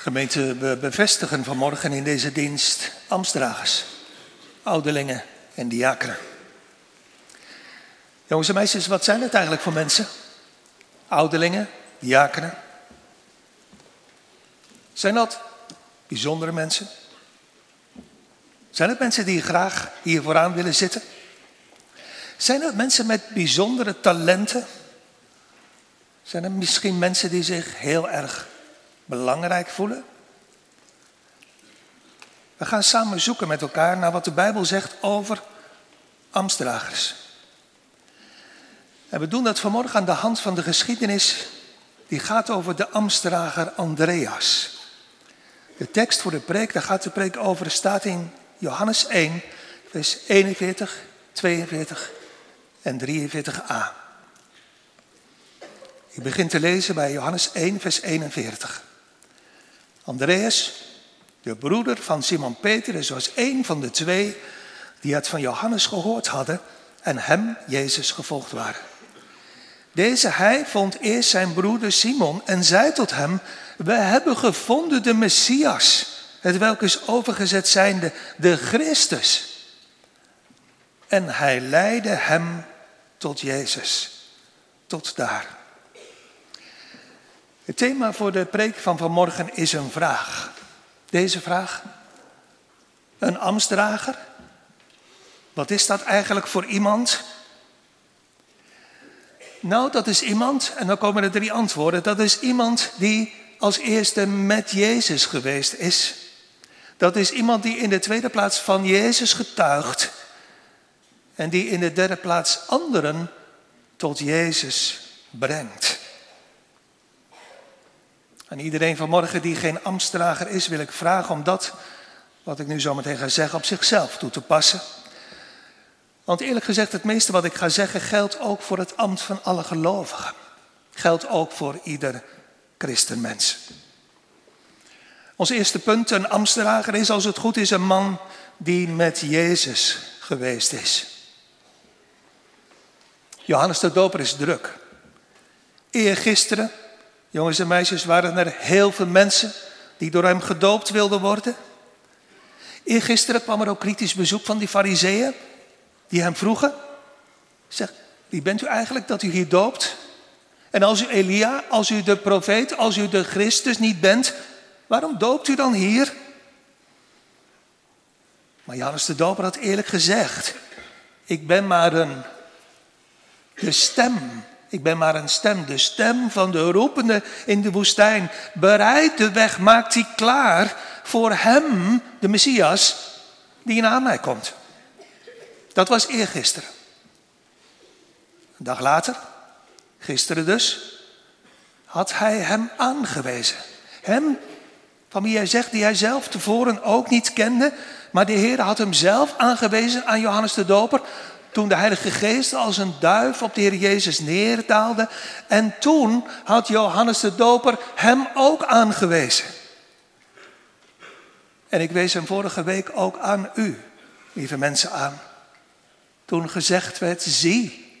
Gemeente, we bevestigen vanmorgen in deze dienst ambtsdragers, ouderlingen en diakenen. Jongens en meisjes, wat zijn het eigenlijk voor mensen? Ouderlingen, diakenen. Zijn dat bijzondere mensen? Zijn het mensen die graag hier vooraan willen zitten? Zijn het mensen met bijzondere talenten? Zijn er misschien mensen die zich heel erg belangrijk voelen? We gaan samen zoeken met elkaar naar wat de Bijbel zegt over ambtsdragers. En we doen dat vanmorgen aan de hand van de geschiedenis die gaat over de ambtsdrager Andreas. De tekst voor de preek, daar gaat de preek over, staat in Johannes 1, vers 41, 42 en 43a. Ik begin te lezen bij Johannes 1, vers 41. Andreas, de broeder van Simon Petrus, was een van de twee die het van Johannes gehoord hadden en hem, Jezus, gevolgd waren. Deze hij vond eerst zijn broeder Simon en zei tot hem, we hebben gevonden de Messias, het welke is overgezet zijnde de Christus. En hij leidde hem tot Jezus, tot daar. Het thema voor de preek van vanmorgen is een vraag. Deze vraag. Een ambtsdrager? Wat is dat eigenlijk voor iemand? Nou, dat is iemand, en dan komen er drie antwoorden. Dat is iemand die als eerste met Jezus geweest is. Dat is iemand die in de tweede plaats van Jezus getuigt. En die in de derde plaats anderen tot Jezus brengt. Aan iedereen vanmorgen die geen ambtsdrager is, wil ik vragen om dat, wat ik nu zo meteen ga zeggen, op zichzelf toe te passen. Want eerlijk gezegd, het meeste wat ik ga zeggen geldt ook voor het ambt van alle gelovigen. Geldt ook voor ieder christenmens. Ons eerste punt, een ambtsdrager is als het goed is een man die met Jezus geweest is. Johannes de Doper is druk. Eergisteren Jongens en meisjes, waren er heel veel mensen die door hem gedoopt wilden worden. Eergisteren kwam er ook kritisch bezoek van die fariseeën die hem vroegen. Zeg, wie bent u eigenlijk dat u hier doopt? En als u Elia, als u de profeet, als u de Christus niet bent, waarom doopt u dan hier? Maar Johannes de Doper had eerlijk gezegd, ik ben maar een, de stem ik ben maar een stem, de stem van de roepende in de woestijn. Bereid de weg, maakt hij klaar voor hem, de Messias, die na mij komt. Dat was eergisteren. Een dag later, gisteren dus, had hij hem aangewezen. Hem van wie hij zegt, die hij zelf tevoren ook niet kende, maar de Heer had hem zelf aangewezen aan Johannes de Doper toen de Heilige Geest als een duif op de Heer Jezus neerdaalde. En toen had Johannes de Doper hem ook aangewezen. En ik wees hem vorige week ook aan u, lieve mensen, aan. Toen gezegd werd, zie,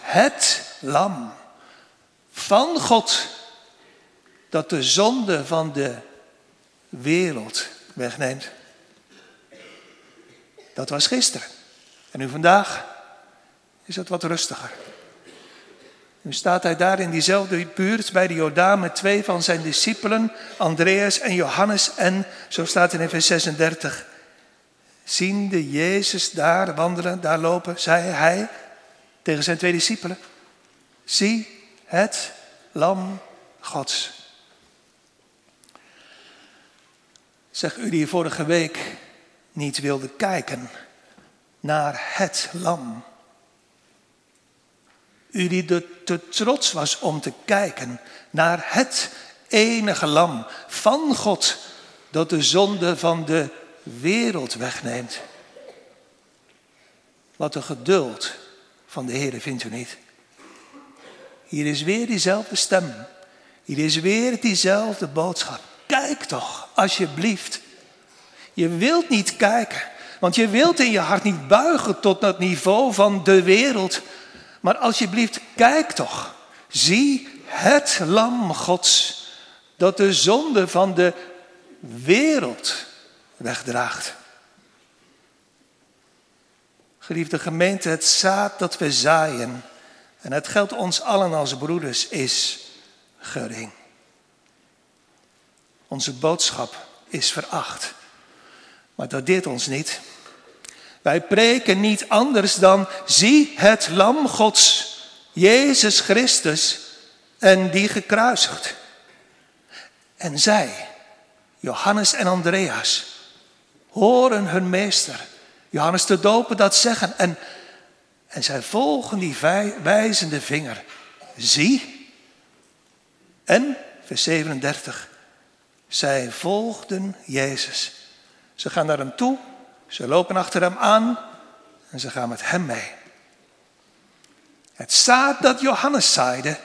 het lam van God, dat de zonde van de wereld wegneemt. Dat was gisteren. En nu vandaag is het wat rustiger. Nu staat hij daar in diezelfde buurt bij de Jordaan met twee van zijn discipelen, Andreas en Johannes. En, zo staat in vers 36, ziende Jezus daar wandelen, daar lopen, zei hij tegen zijn twee discipelen, zie het lam Gods. Zeg u die vorige week niet wilde kijken naar het lam u die te trots was om te kijken naar het enige lam van God dat de zonde van de wereld wegneemt. Wat een geduld van de Heer vindt u niet. Hier is weer diezelfde stem. Hier is weer diezelfde boodschap. Kijk toch, alsjeblieft. Je wilt niet kijken, want je wilt in je hart niet buigen tot dat niveau van de wereld maar alsjeblieft, kijk toch. Zie het lam Gods dat de zonde van de wereld wegdraagt. Geliefde gemeente, het zaad dat we zaaien, en het geldt ons allen als broeders, is gering. Onze boodschap is veracht. Maar dat deert ons niet. Wij preken niet anders dan zie het lam Gods, Jezus Christus, en die gekruisigd. En zij, Johannes en Andreas, horen hun meester, Johannes de Doper, dat zeggen. En, en zij volgen die wijzende vinger. Zie. En, vers 37, zij volgden Jezus. Ze gaan naar hem toe, ze lopen achter hem aan en ze gaan met hem mee. Het zaad dat Johannes zaaide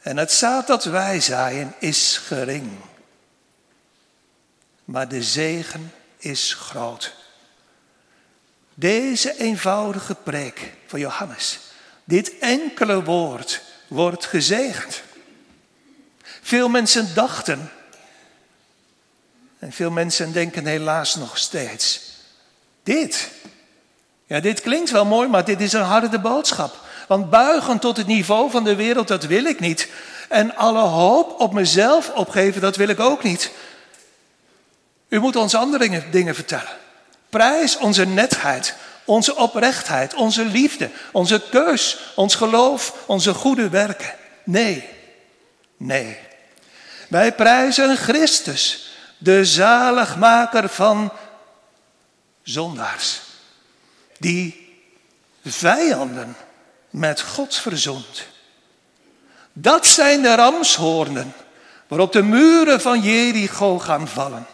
en het zaad dat wij zaaien is gering. Maar de zegen is groot. Deze eenvoudige preek van Johannes, dit enkele woord, wordt gezegend. Veel mensen dachten, en veel mensen denken helaas nog steeds, dit, ja dit klinkt wel mooi, maar dit is een harde boodschap. Want buigen tot het niveau van de wereld, dat wil ik niet. En alle hoop op mezelf opgeven, dat wil ik ook niet. U moet ons andere dingen vertellen. Prijs onze netheid, onze oprechtheid, onze liefde, onze keus, ons geloof, onze goede werken. Nee, nee. Wij prijzen Christus, de zaligmaker van zondaars, die vijanden met God verzoend. Dat zijn de ramshoornen waarop de muren van Jericho gaan vallen.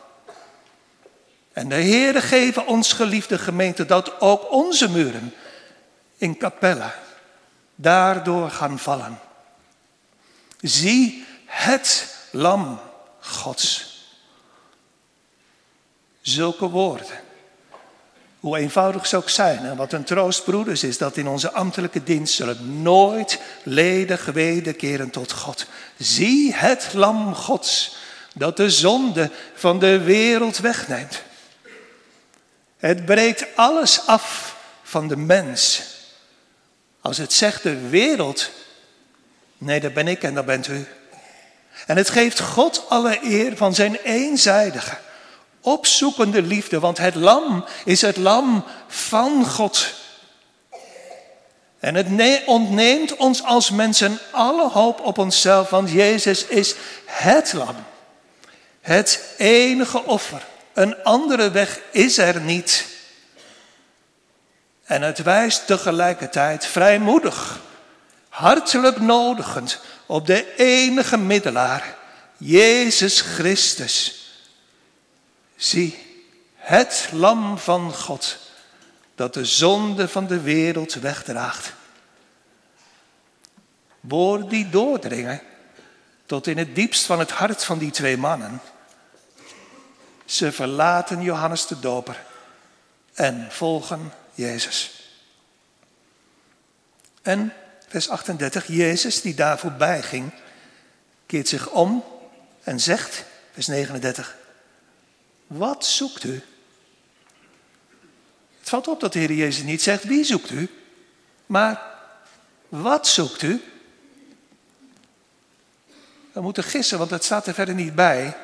En de Heere geven ons geliefde gemeente dat ook onze muren in Capella daardoor gaan vallen. Zie het lam Gods. Zulke woorden hoe eenvoudig ze ook zijn. En wat een troost, broeders, is dat in onze ambtelijke dienst zullen nooit ledig wederkeren tot God. Zie het lam Gods dat de zonde van de wereld wegneemt. Het breekt alles af van de mens. Als het zegt de wereld, nee, dat ben ik en dat bent u. En het geeft God alle eer van zijn eenzijdige, opzoekende liefde, want het lam is het lam van God. En het ontneemt ons als mensen alle hoop op onszelf, want Jezus is het lam. Het enige offer. Een andere weg is er niet. En het wijst tegelijkertijd vrijmoedig, hartelijk nodigend op de enige middelaar, Jezus Christus Zie, het lam van God dat de zonde van de wereld wegdraagt. Woorden die doordringen tot in het diepst van het hart van die twee mannen. Ze verlaten Johannes de Doper en volgen Jezus. En vers 38, Jezus die daar voorbij ging, keert zich om en zegt, vers 39, wat zoekt u? Het valt op dat de Heer Jezus niet zegt wie zoekt u, maar wat zoekt u? We moeten gissen, want het staat er verder niet bij,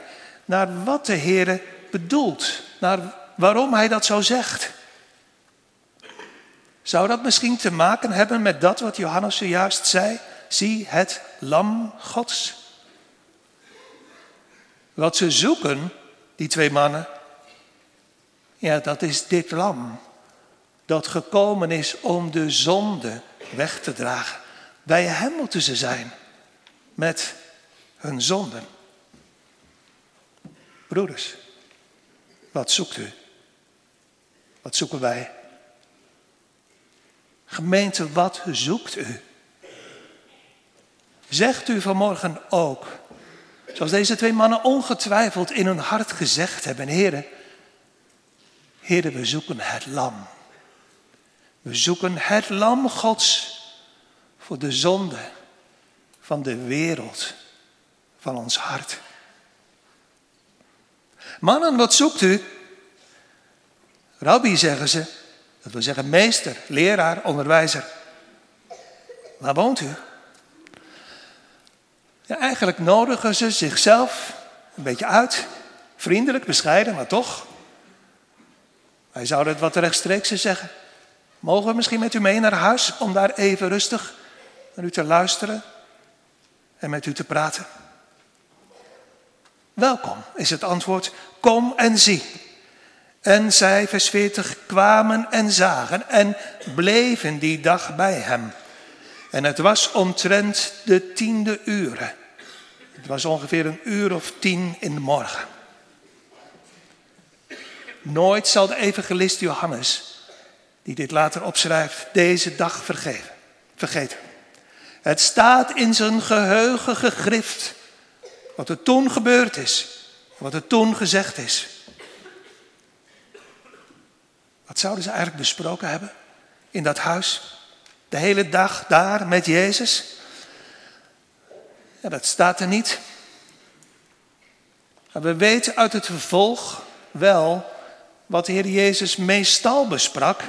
naar wat de Heer bedoelt, naar waarom Hij dat zo zegt. Zou dat misschien te maken hebben met dat wat Johannes zojuist zei? Zie het lam Gods. Wat ze zoeken die twee mannen. Ja, dat is dit lam dat gekomen is om de zonde weg te dragen. Bij hem moeten ze zijn met hun zonden. Broeders, wat zoekt u? Wat zoeken wij? Gemeente, wat zoekt u? Zegt u vanmorgen ook Zoals deze twee mannen ongetwijfeld in hun hart gezegd hebben, heren, heren, we zoeken het lam. We zoeken het lam Gods voor de zonde van de wereld, van ons hart. Mannen, wat zoekt u? Rabbi, zeggen ze. Dat wil zeggen meester, leraar, onderwijzer. Waar woont u? Eigenlijk nodigen ze zichzelf een beetje uit. Vriendelijk, bescheiden, maar toch. Wij zouden het wat rechtstreeks zeggen. Mogen we misschien met u mee naar huis om daar even rustig naar u te luisteren en met u te praten? Welkom is het antwoord. Kom en zie. En zij, vers 40, kwamen en zagen en bleven die dag bij hem. En het was omtrent de tiende uren. Het was ongeveer een uur of tien in de morgen. Nooit zal de evangelist Johannes, die dit later opschrijft, deze dag vergeten. Het staat in zijn geheugen gegrift wat er toen gebeurd is, wat er toen gezegd is. Wat zouden ze eigenlijk besproken hebben in dat huis? De hele dag daar met Jezus? Ja, dat staat er niet. Maar we weten uit het vervolg wel wat de Heer Jezus meestal besprak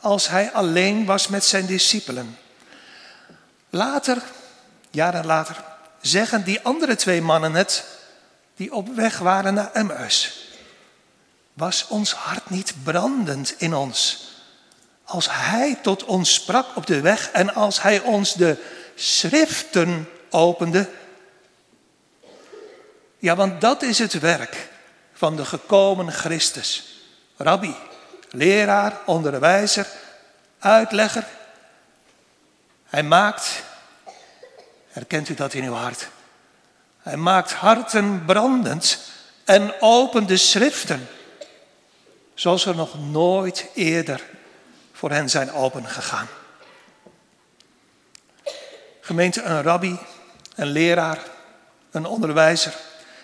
als hij alleen was met zijn discipelen. Later, jaren later, zeggen die andere twee mannen het, die op weg waren naar Emmaus. Was ons hart niet brandend in ons, als Hij tot ons sprak op de weg en als Hij ons de schriften opende? Ja, want dat is het werk van de gekomen Christus. Rabbi, leraar, onderwijzer, uitlegger. Hij maakt Herkent u dat in uw hart? Hij maakt harten brandend en opent de schriften, zoals er nog nooit eerder voor hen zijn opengegaan. Gemeente, een rabbi, een leraar, een onderwijzer,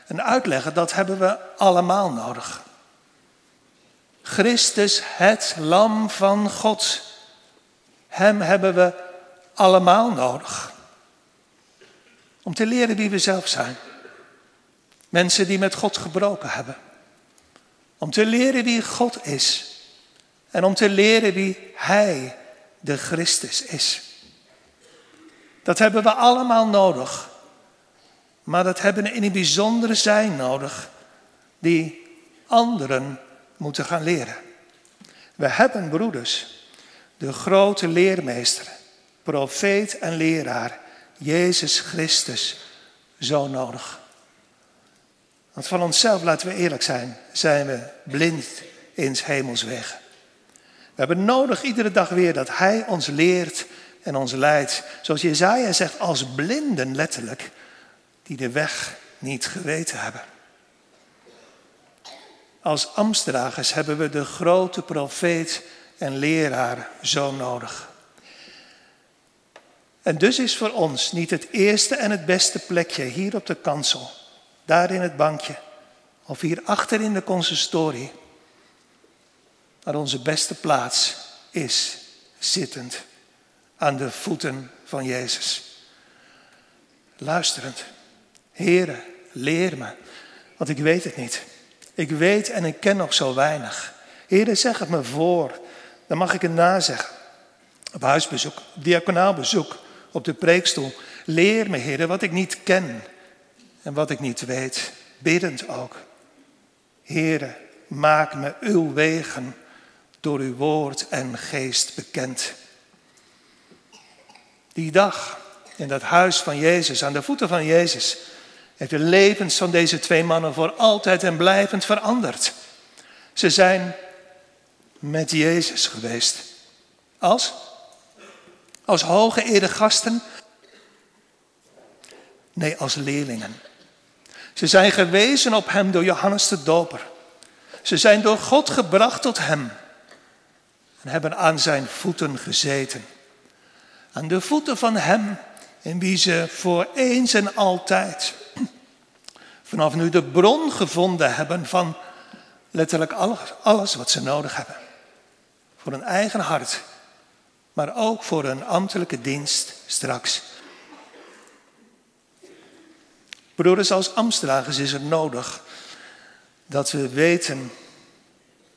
een uitlegger, dat hebben we allemaal nodig. Christus, het lam van God, hem hebben we allemaal nodig. Om te leren wie we zelf zijn. Mensen die met God gebroken hebben. Om te leren wie God is. En om te leren wie Hij, de Christus, is. Dat hebben we allemaal nodig. Maar dat hebben in een bijzondere zijn nodig. Die anderen moeten gaan leren. We hebben broeders. De grote leermeester, profeet en leraar Jezus Christus zo nodig. Want van onszelf, laten we eerlijk zijn, zijn we blind in hemelsweg. We hebben nodig iedere dag weer dat Hij ons leert en ons leidt. Zoals Jezaja zegt, als blinden letterlijk, die de weg niet geweten hebben. Als Amstdragers hebben we de grote profeet en leraar zo nodig. En dus is voor ons niet het eerste en het beste plekje hier op de kansel, daar in het bankje, of hier achter in de consistorie. Maar onze beste plaats is zittend aan de voeten van Jezus. Luisterend. Heere, leer me, want ik weet het niet. Ik weet en ik ken nog zo weinig. Heere, zeg het me voor, dan mag ik het nazeggen. Op huisbezoek, diaconaal bezoek, op de preekstoel. Leer me, Heer, wat ik niet ken en wat ik niet weet. Biddend ook. Heere, maak me uw wegen door uw woord en geest bekend. Die dag in dat huis van Jezus, aan de voeten van Jezus, heeft de levens van deze twee mannen voor altijd en blijvend veranderd. Ze zijn met Jezus geweest. Als als hoge gasten? Nee, als leerlingen. Ze zijn gewezen op hem door Johannes de Doper. Ze zijn door God gebracht tot hem. En hebben aan zijn voeten gezeten. Aan de voeten van hem in wie ze voor eens en altijd vanaf nu de bron gevonden hebben van letterlijk alles, alles wat ze nodig hebben. Voor een eigen hart maar ook voor een ambtelijke dienst straks. Broeders, als ambtsdragers is het nodig Dat we weten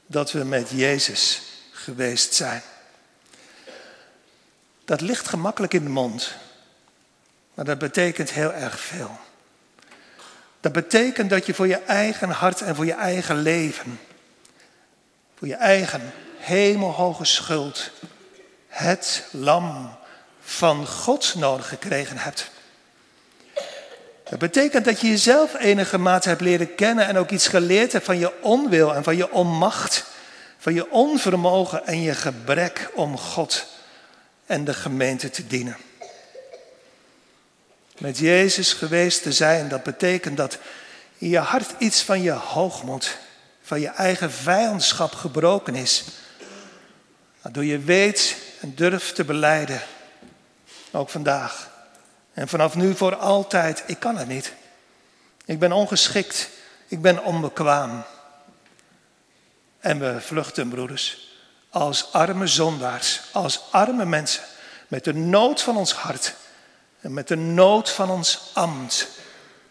dat we met Jezus geweest zijn. Dat ligt gemakkelijk in de mond, maar dat betekent heel erg veel. Dat betekent dat je voor je eigen hart en voor je eigen leven, voor je eigen hemelhoge schuld, het lam van God nodig gekregen hebt. Dat betekent dat je jezelf enige mate hebt leren kennen en ook iets geleerd hebt van je onwil en van je onmacht, van je onvermogen en je gebrek om God en de gemeente te dienen. Met Jezus geweest te zijn, dat betekent dat in je hart iets van je hoogmoed, van je eigen vijandschap gebroken is. Waardoor je weet en durft te beleiden, ook vandaag. En vanaf nu voor altijd, ik kan het niet. Ik ben ongeschikt, ik ben onbekwaam. En we vluchten, broeders, als arme zondaars, als arme mensen, met de nood van ons hart en met de nood van ons ambt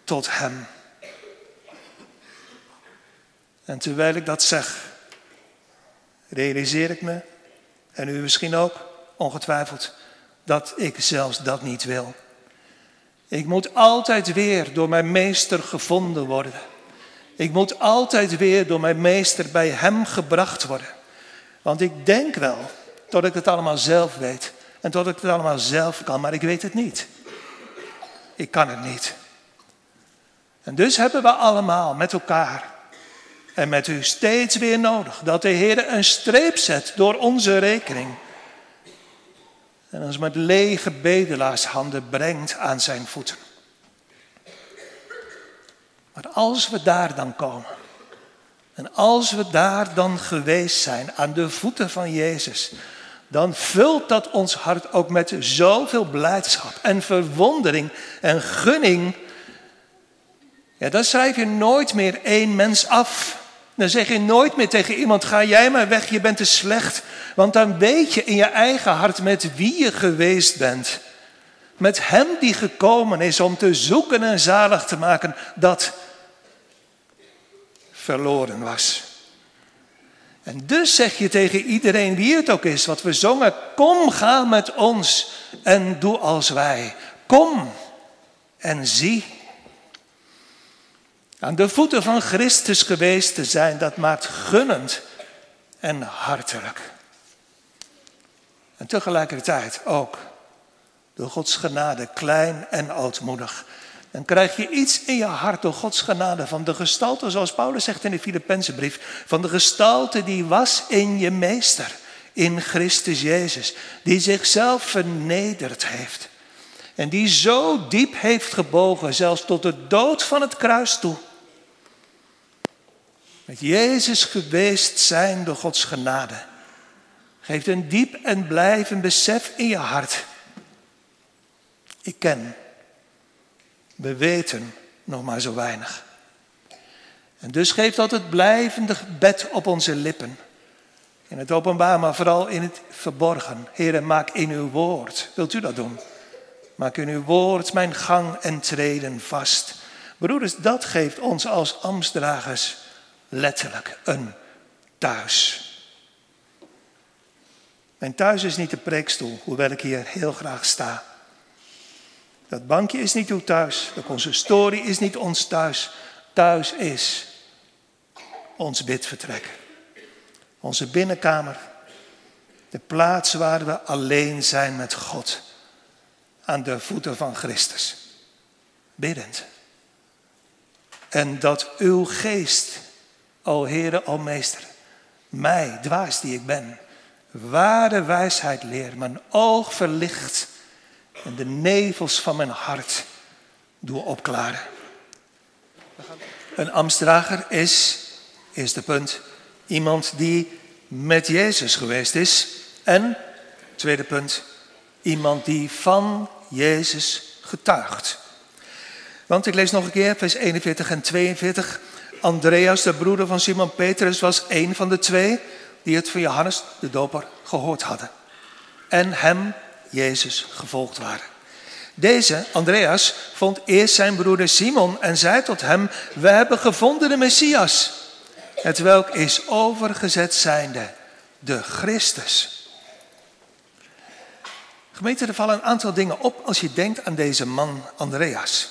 tot Hem. En terwijl ik dat zeg, realiseer ik me, en u misschien ook, ongetwijfeld, dat ik zelfs dat niet wil. Ik moet altijd weer door mijn meester gevonden worden. Ik moet altijd weer door mijn meester bij hem gebracht worden. Want ik denk wel dat ik het allemaal zelf weet en dat ik het allemaal zelf kan, maar ik weet het niet. Ik kan het niet. En dus hebben we allemaal met elkaar en met u steeds weer nodig dat de Heer een streep zet door onze rekening. En ons met lege bedelaarshanden brengt aan zijn voeten. Maar als we daar dan komen, en als we daar dan geweest zijn aan de voeten van Jezus, dan vult dat ons hart ook met zoveel blijdschap en verwondering en gunning. Ja, dan schrijf je nooit meer één mens af. Dan zeg je nooit meer tegen iemand: ga jij maar weg, je bent te slecht. Want dan weet je in je eigen hart met wie je geweest bent. Met hem die gekomen is om te zoeken en zalig te maken dat verloren was. En dus zeg je tegen iedereen wie het ook is, wat we zongen, kom ga met ons en doe als wij. Kom en zie. Aan de voeten van Christus geweest te zijn, dat maakt gunnend en hartelijk. En tegelijkertijd ook door Gods genade klein en ootmoedig. Dan krijg je iets in je hart door Gods genade van de gestalte, zoals Paulus zegt in de Filippenzenbrief, van de gestalte die was in je meester, in Christus Jezus, die zichzelf vernederd heeft. En die zo diep heeft gebogen, zelfs tot de dood van het kruis toe. Met Jezus geweest zijn door Gods genade. Geeft een diep en blijvend besef in je hart. Ik ken we weten nog maar zo weinig. En dus geeft dat het blijvende gebed op onze lippen. In het openbaar, maar vooral in het verborgen. Heer, maak in uw woord. Wilt u dat doen? Maak in uw woord mijn gang en treden vast. Broeders, dat geeft ons als ambtsdragers letterlijk een thuis. Mijn thuis is niet de preekstoel, hoewel ik hier heel graag sta. Dat bankje is niet uw thuis. De consistorie is niet ons thuis. Thuis is ons bidvertrek. Onze binnenkamer. De plaats waar we alleen zijn met God. Aan de voeten van Christus. Biddend. En dat uw geest, o Heere, o Meester, mij, dwaas die ik ben, ware wijsheid leert, mijn oog verlicht de nevels van mijn hart doe opklaren. Een ambtsdrager is, eerste punt, iemand die met Jezus geweest is. En, tweede punt, iemand die van Jezus getuigt. Want ik lees nog een keer, vers 41 en 42. Andreas, de broeder van Simon Petrus, was een van de twee die het van Johannes de Doper gehoord hadden. En hem Jezus gevolgd waren. Deze, Andreas, vond eerst zijn broeder Simon en zei tot hem, we hebben gevonden de Messias, het welk is overgezet zijnde de Christus. Gemeente, er vallen een aantal dingen op als je denkt aan deze man Andreas.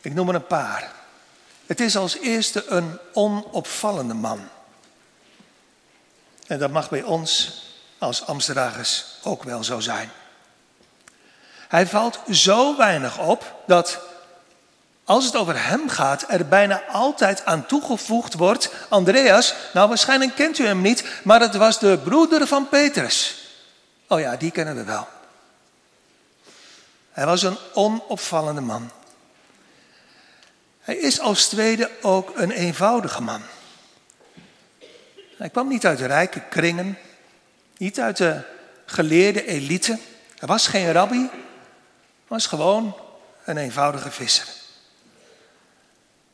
Ik noem er een paar. Het is als eerste een onopvallende man. En dat mag bij ons als Amsterdagers ook wel zo zijn. Hij valt zo weinig op dat als het over hem gaat, er bijna altijd aan toegevoegd wordt: Andreas, nou waarschijnlijk kent u hem niet, maar het was de broeder van Petrus. Oh ja, die kennen we wel. Hij was een onopvallende man. Hij is als tweede ook een eenvoudige man. Hij kwam niet uit rijke kringen, niet uit de geleerde elite. Hij was geen rabbi, was gewoon een eenvoudige visser.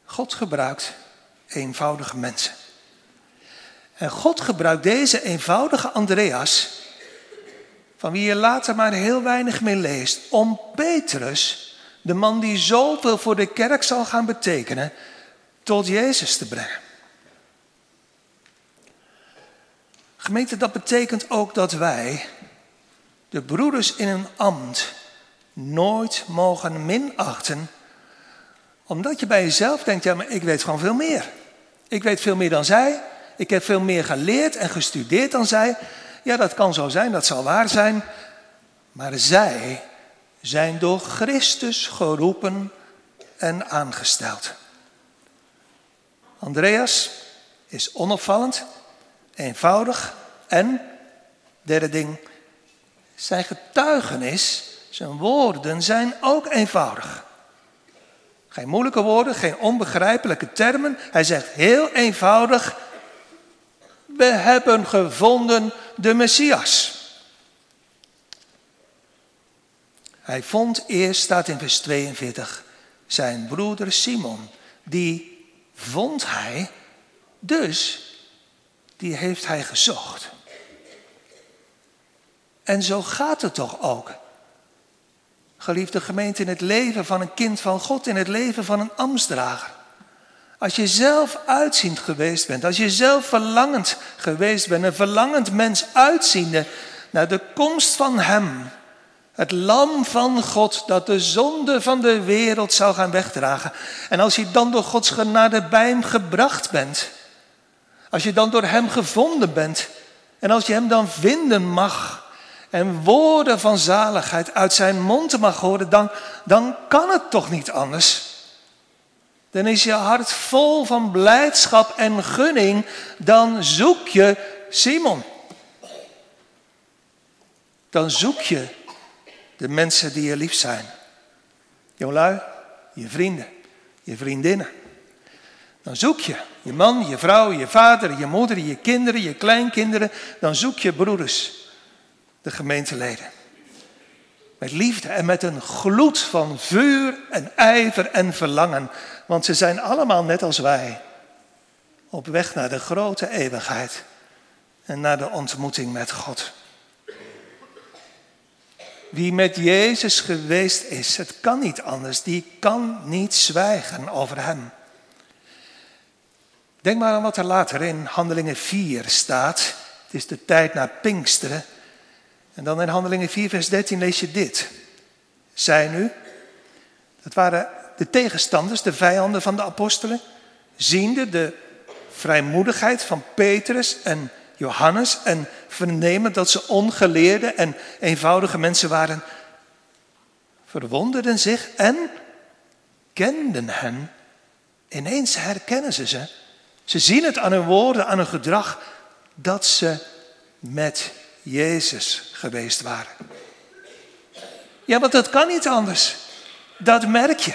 God gebruikt eenvoudige mensen. En God gebruikt deze eenvoudige Andreas, van wie je later maar heel weinig meer leest, om Petrus, de man die zoveel voor de kerk zal gaan betekenen, tot Jezus te brengen. Gemeente, dat betekent ook dat wij, de broeders in een ambt, nooit mogen minachten omdat je bij jezelf denkt, ja, maar ik weet gewoon veel meer. Ik weet veel meer dan zij. Ik heb veel meer geleerd en gestudeerd dan zij. Ja, dat kan zo zijn, dat zal waar zijn. Maar zij zijn door Christus geroepen en aangesteld. Andreas is onopvallend, eenvoudig en, derde ding, zijn getuigenis, zijn woorden zijn ook eenvoudig. Geen moeilijke woorden, geen onbegrijpelijke termen. Hij zegt heel eenvoudig, we hebben gevonden de Messias. Hij vond eerst, staat in vers 42, zijn broeder Simon. Die vond hij, dus die heeft hij gezocht. En zo gaat het toch ook geliefde gemeente, in het leven van een kind van God, in het leven van een ambtsdrager. Als je zelf uitziend geweest bent, als je zelf verlangend geweest bent, een verlangend mens uitziende naar de komst van Hem, het lam van God dat de zonde van de wereld zou gaan wegdragen. En als je dan door Gods genade bij Hem gebracht bent, als je dan door Hem gevonden bent en als je Hem dan vinden mag, en woorden van zaligheid uit zijn mond mag horen, dan, dan kan het toch niet anders. Dan is je hart vol van blijdschap en gunning, dan zoek je Simon. Dan zoek je de mensen die je lief zijn. Jonglui, je vrienden, je vriendinnen. Dan zoek je je man, je vrouw, je vader, je moeder, je kinderen, je kleinkinderen. Dan zoek je broeders de gemeenteleden. Met liefde en met een gloed van vuur en ijver en verlangen. Want ze zijn allemaal net als wij. Op weg naar de grote eeuwigheid. En naar de ontmoeting met God. Wie met Jezus geweest is, het kan niet anders, die kan niet zwijgen over Hem. Denk maar aan wat er later in Handelingen 4 staat. Het is de tijd na Pinksteren. En dan in Handelingen 4, vers 13 lees je dit. Zij nu, dat waren de tegenstanders, de vijanden van de apostelen, ziende de vrijmoedigheid van Petrus en Johannes en vernemen dat ze ongeleerde en eenvoudige mensen waren, verwonderden zich en kenden hen. Ineens herkennen ze ze. Ze zien het aan hun woorden, aan hun gedrag, dat ze met Jezus geweest waren. Ja, want dat kan niet anders. Dat merk je.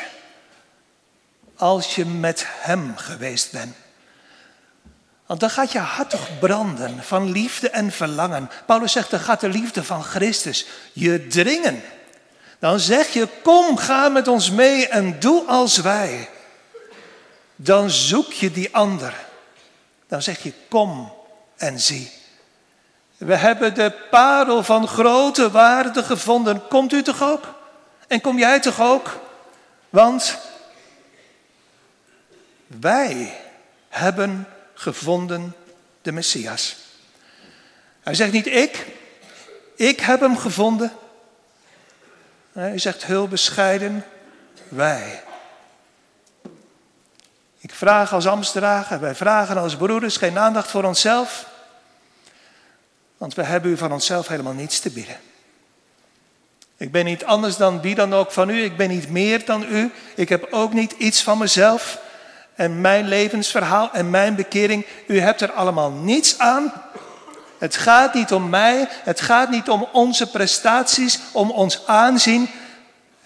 Als je met Hem geweest bent. Want dan gaat je hart toch branden van liefde en verlangen. Paulus zegt, dan gaat de liefde van Christus je dringen. Dan zeg je, kom, ga met ons mee en doe als wij. Dan zoek je die ander. Dan zeg je, kom en zie. We hebben de parel van grote waarde gevonden. Komt u toch ook? En kom jij toch ook? Want wij hebben gevonden de Messias. Hij zegt niet ik, ik heb hem gevonden. Hij zegt heel bescheiden, wij. Ik vraag als ambtsdrager, wij vragen als broeders geen aandacht voor onszelf, want we hebben u van onszelf helemaal niets te bieden. Ik ben niet anders dan wie dan ook van u, ik ben niet meer dan u, ik heb ook niet iets van mezelf en mijn levensverhaal en mijn bekering. U hebt er allemaal niets aan. Het gaat niet om mij, het gaat niet om onze prestaties, om ons aanzien.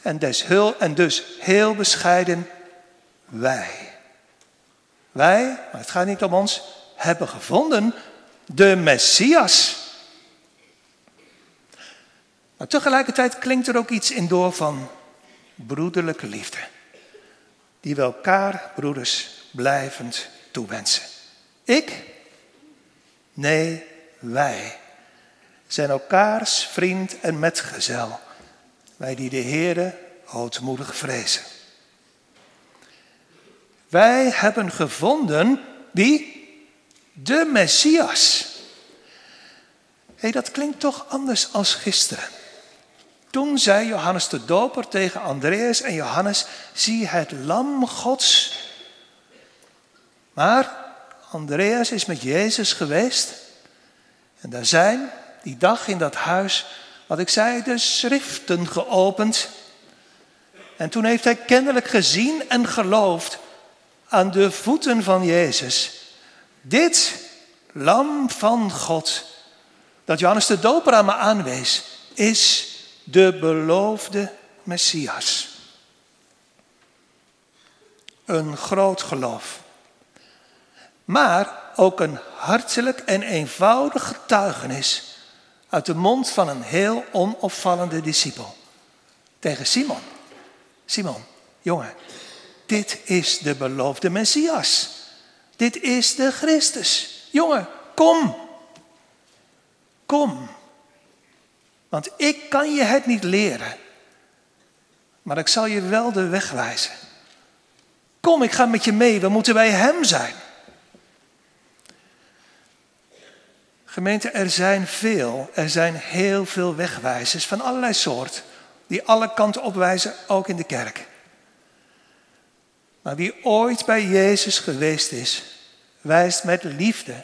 En, des en dus heel bescheiden wij. Wij, maar het gaat niet om ons, hebben gevonden de Messias. Maar tegelijkertijd klinkt er ook iets in door van broederlijke liefde die we elkaar, broeders, blijvend toewensen. Ik? Nee, wij zijn elkaars vriend en metgezel. Wij die de Heere hoogmoedig vrezen. Wij hebben gevonden wie? De Messias. Hé, hey, dat klinkt toch anders als gisteren. Toen zei Johannes de Doper tegen Andreas en Johannes, zie het lam Gods. Maar Andreas is met Jezus geweest. En daar zijn die dag in dat huis, wat ik zei, de schriften geopend. En toen heeft hij kennelijk gezien en geloofd aan de voeten van Jezus. Dit lam van God, dat Johannes de Doper aan me aanwees, is de beloofde Messias. Een groot geloof. Maar ook een hartelijk en eenvoudig getuigenis uit de mond van een heel onopvallende discipel. Tegen Simon. Simon, jongen, dit is de beloofde Messias. Dit is de Christus. Jongen, kom. Kom. Want ik kan je het niet leren. Maar ik zal je wel de weg wijzen. Kom, ik ga met je mee. We moeten bij Hem zijn. Gemeente, er zijn veel, er zijn heel veel wegwijzers van allerlei soort, die alle kanten opwijzen, ook in de kerk. Maar wie ooit bij Jezus geweest is, wijst met liefde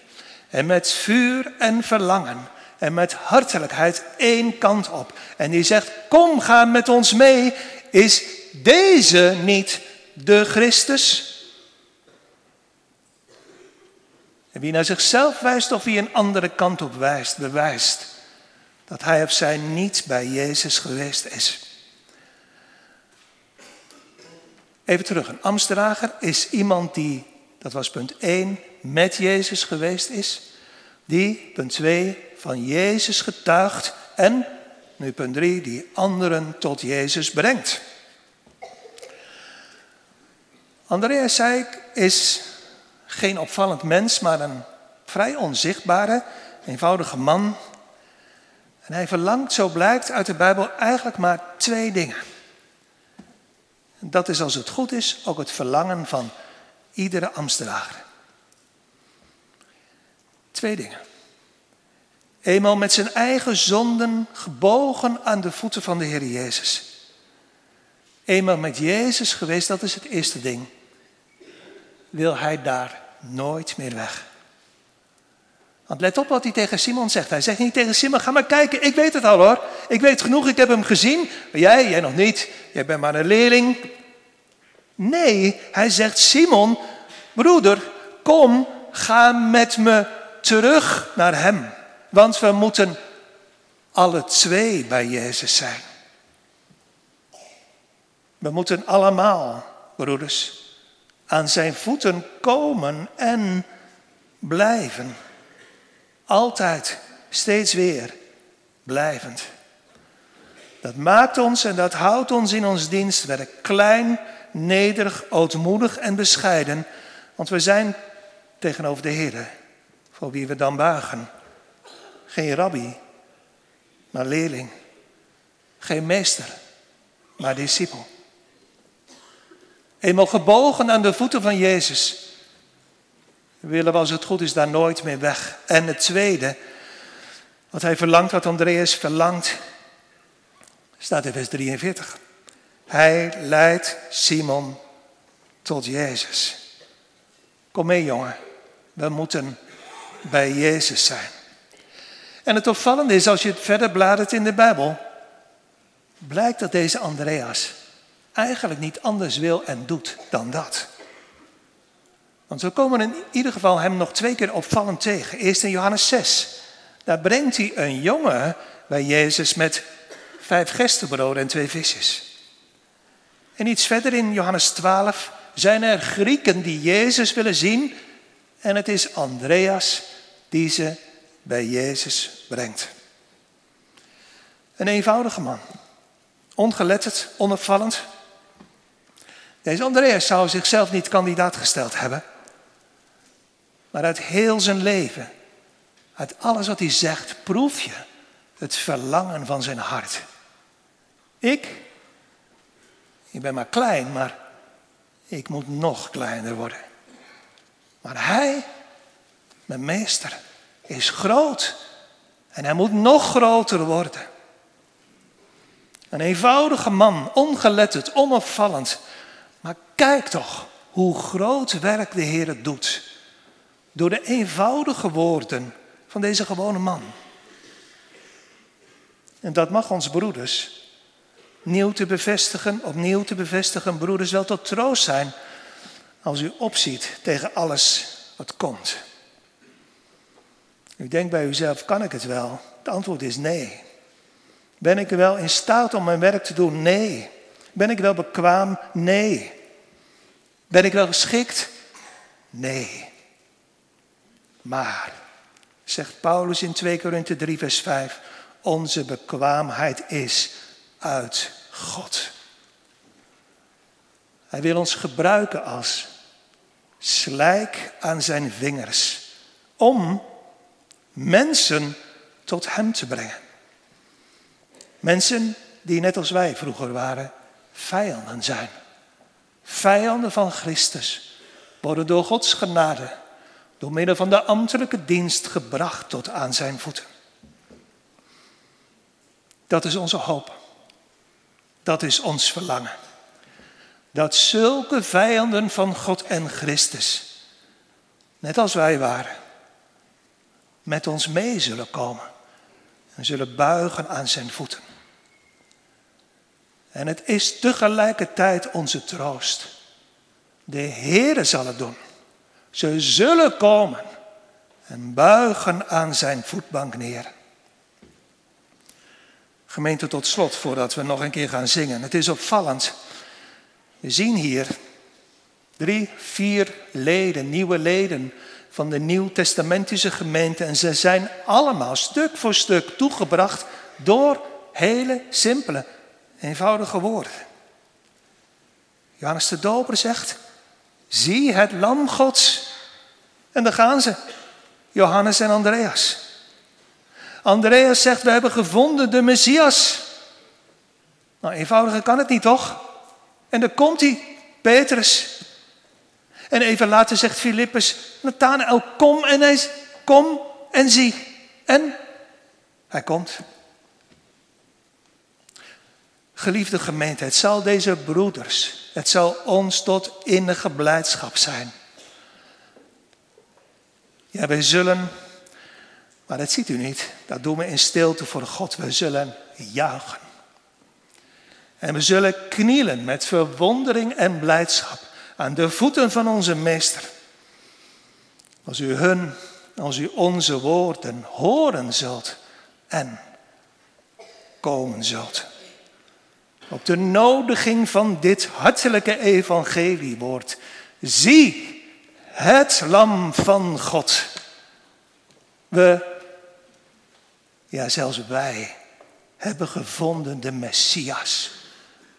en met vuur en verlangen en met hartelijkheid één kant op. En die zegt, kom, ga met ons mee. Is deze niet de Christus? En wie naar zichzelf wijst of wie een andere kant op wijst, bewijst dat hij of zij niet bij Jezus geweest is. Even terug, een Amsterager is iemand die, dat was punt 1, met Jezus geweest is. Die, punt 2, van Jezus getuigt en, nu punt 3, die anderen tot Jezus brengt. Andreas Seik is geen opvallend mens, maar een vrij onzichtbare, eenvoudige man. En hij verlangt, zo blijkt uit de Bijbel, eigenlijk maar twee dingen. Dat is als het goed is ook het verlangen van iedere Amstelaar. Twee dingen. Eenmaal met zijn eigen zonden gebogen aan de voeten van de Heer Jezus. Eenmaal met Jezus geweest, dat is het eerste ding. Wil hij daar nooit meer weg. Want let op wat hij tegen Simon zegt. Hij zegt niet tegen Simon, ga maar kijken, ik weet het al hoor. Ik weet genoeg, ik heb hem gezien. Jij, jij nog niet. Jij bent maar een leerling. Nee, hij zegt, Simon, broeder, kom, ga met me terug naar hem. Want we moeten alle twee bij Jezus zijn. We moeten allemaal, broeders, aan zijn voeten komen en blijven. Altijd, steeds weer, blijvend. Dat maakt ons en dat houdt ons in ons dienstwerk klein, nederig, ootmoedig en bescheiden. Want we zijn tegenover de Heer, voor wie we dan buigen. Geen rabbi, maar leerling. Geen meester, maar discipel. Eenmaal gebogen aan de voeten van Jezus, willen we als het goed is daar nooit meer weg. En het tweede, wat hij verlangt, wat Andreas verlangt, staat in vers 43. Hij leidt Simon tot Jezus. Kom mee, jongen. We moeten bij Jezus zijn. En het opvallende is, als je het verder bladert in de Bijbel, blijkt dat deze Andreas eigenlijk niet anders wil en doet dan dat. Want we komen in ieder geval hem nog twee keer opvallend tegen. Eerst in Johannes 6. Daar brengt hij een jongen bij Jezus met vijf gerstebroden en twee visjes. En iets verder in Johannes 12 zijn er Grieken die Jezus willen zien. En het is Andreas die ze bij Jezus brengt. Een eenvoudige man. Ongeletterd, onopvallend. Deze Andreas zou zichzelf niet kandidaat gesteld hebben. Maar uit heel zijn leven, uit alles wat hij zegt, proef je het verlangen van zijn hart. Ik, ik ben maar klein, maar ik moet nog kleiner worden. Maar hij, mijn meester, is groot en hij moet nog groter worden. Een eenvoudige man, ongeletterd, onopvallend. Maar kijk toch hoe groot werk de Heer het doet. Door de eenvoudige woorden van deze gewone man. En dat mag ons broeders nieuw te bevestigen, opnieuw te bevestigen, broeders, wel tot troost zijn als u opziet tegen alles wat komt. U denkt bij uzelf, kan ik het wel? Het antwoord is nee. Ben ik wel in staat om mijn werk te doen? Nee. Ben ik wel bekwaam? Nee. Ben ik wel geschikt? Nee. Maar, zegt Paulus in 2 Korinthe 3, vers 5, onze bekwaamheid is uit God. Hij wil ons gebruiken als slijk aan zijn vingers om mensen tot Hem te brengen. Mensen die net als wij vroeger waren, vijanden zijn. Vijanden van Christus worden door Gods genade, door middel van de ambtelijke dienst gebracht tot aan zijn voeten. Dat is onze hoop. Dat is ons verlangen. Dat zulke vijanden van God en Christus, net als wij waren, met ons mee zullen komen en zullen buigen aan zijn voeten. En het is tegelijkertijd onze troost. De Heere zal het doen. Ze zullen komen en buigen aan zijn voetbank neer. Gemeente tot slot, voordat we nog een keer gaan zingen. Het is opvallend. We zien hier drie, vier leden, nieuwe leden van de Nieuw-Testamentische gemeente. En ze zijn allemaal stuk voor stuk toegebracht door hele simpele, eenvoudige woorden. Johannes de Doper zegt, zie het lam Gods. En daar gaan ze, Johannes en Andreas. Andreas zegt, we hebben gevonden de Messias. Nou, eenvoudiger kan het niet, toch? En dan komt hij, Petrus. En even later zegt Filippus, Nathanael, kom en hij kom en zie. En hij komt. Geliefde gemeente, het zal deze broeders, het zal ons tot innige blijdschap zijn. Ja, wij zullen maar dat ziet u niet. Dat doen we in stilte voor God. We zullen juichen. En we zullen knielen met verwondering en blijdschap aan de voeten van onze Meester. Als u hun, als u onze woorden horen zult en komen zult. Op de nodiging van dit hartelijke evangeliewoord. Zie het lam van God. We ja, zelfs wij hebben gevonden de Messias.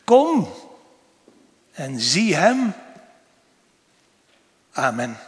Kom en zie Hem. Amen.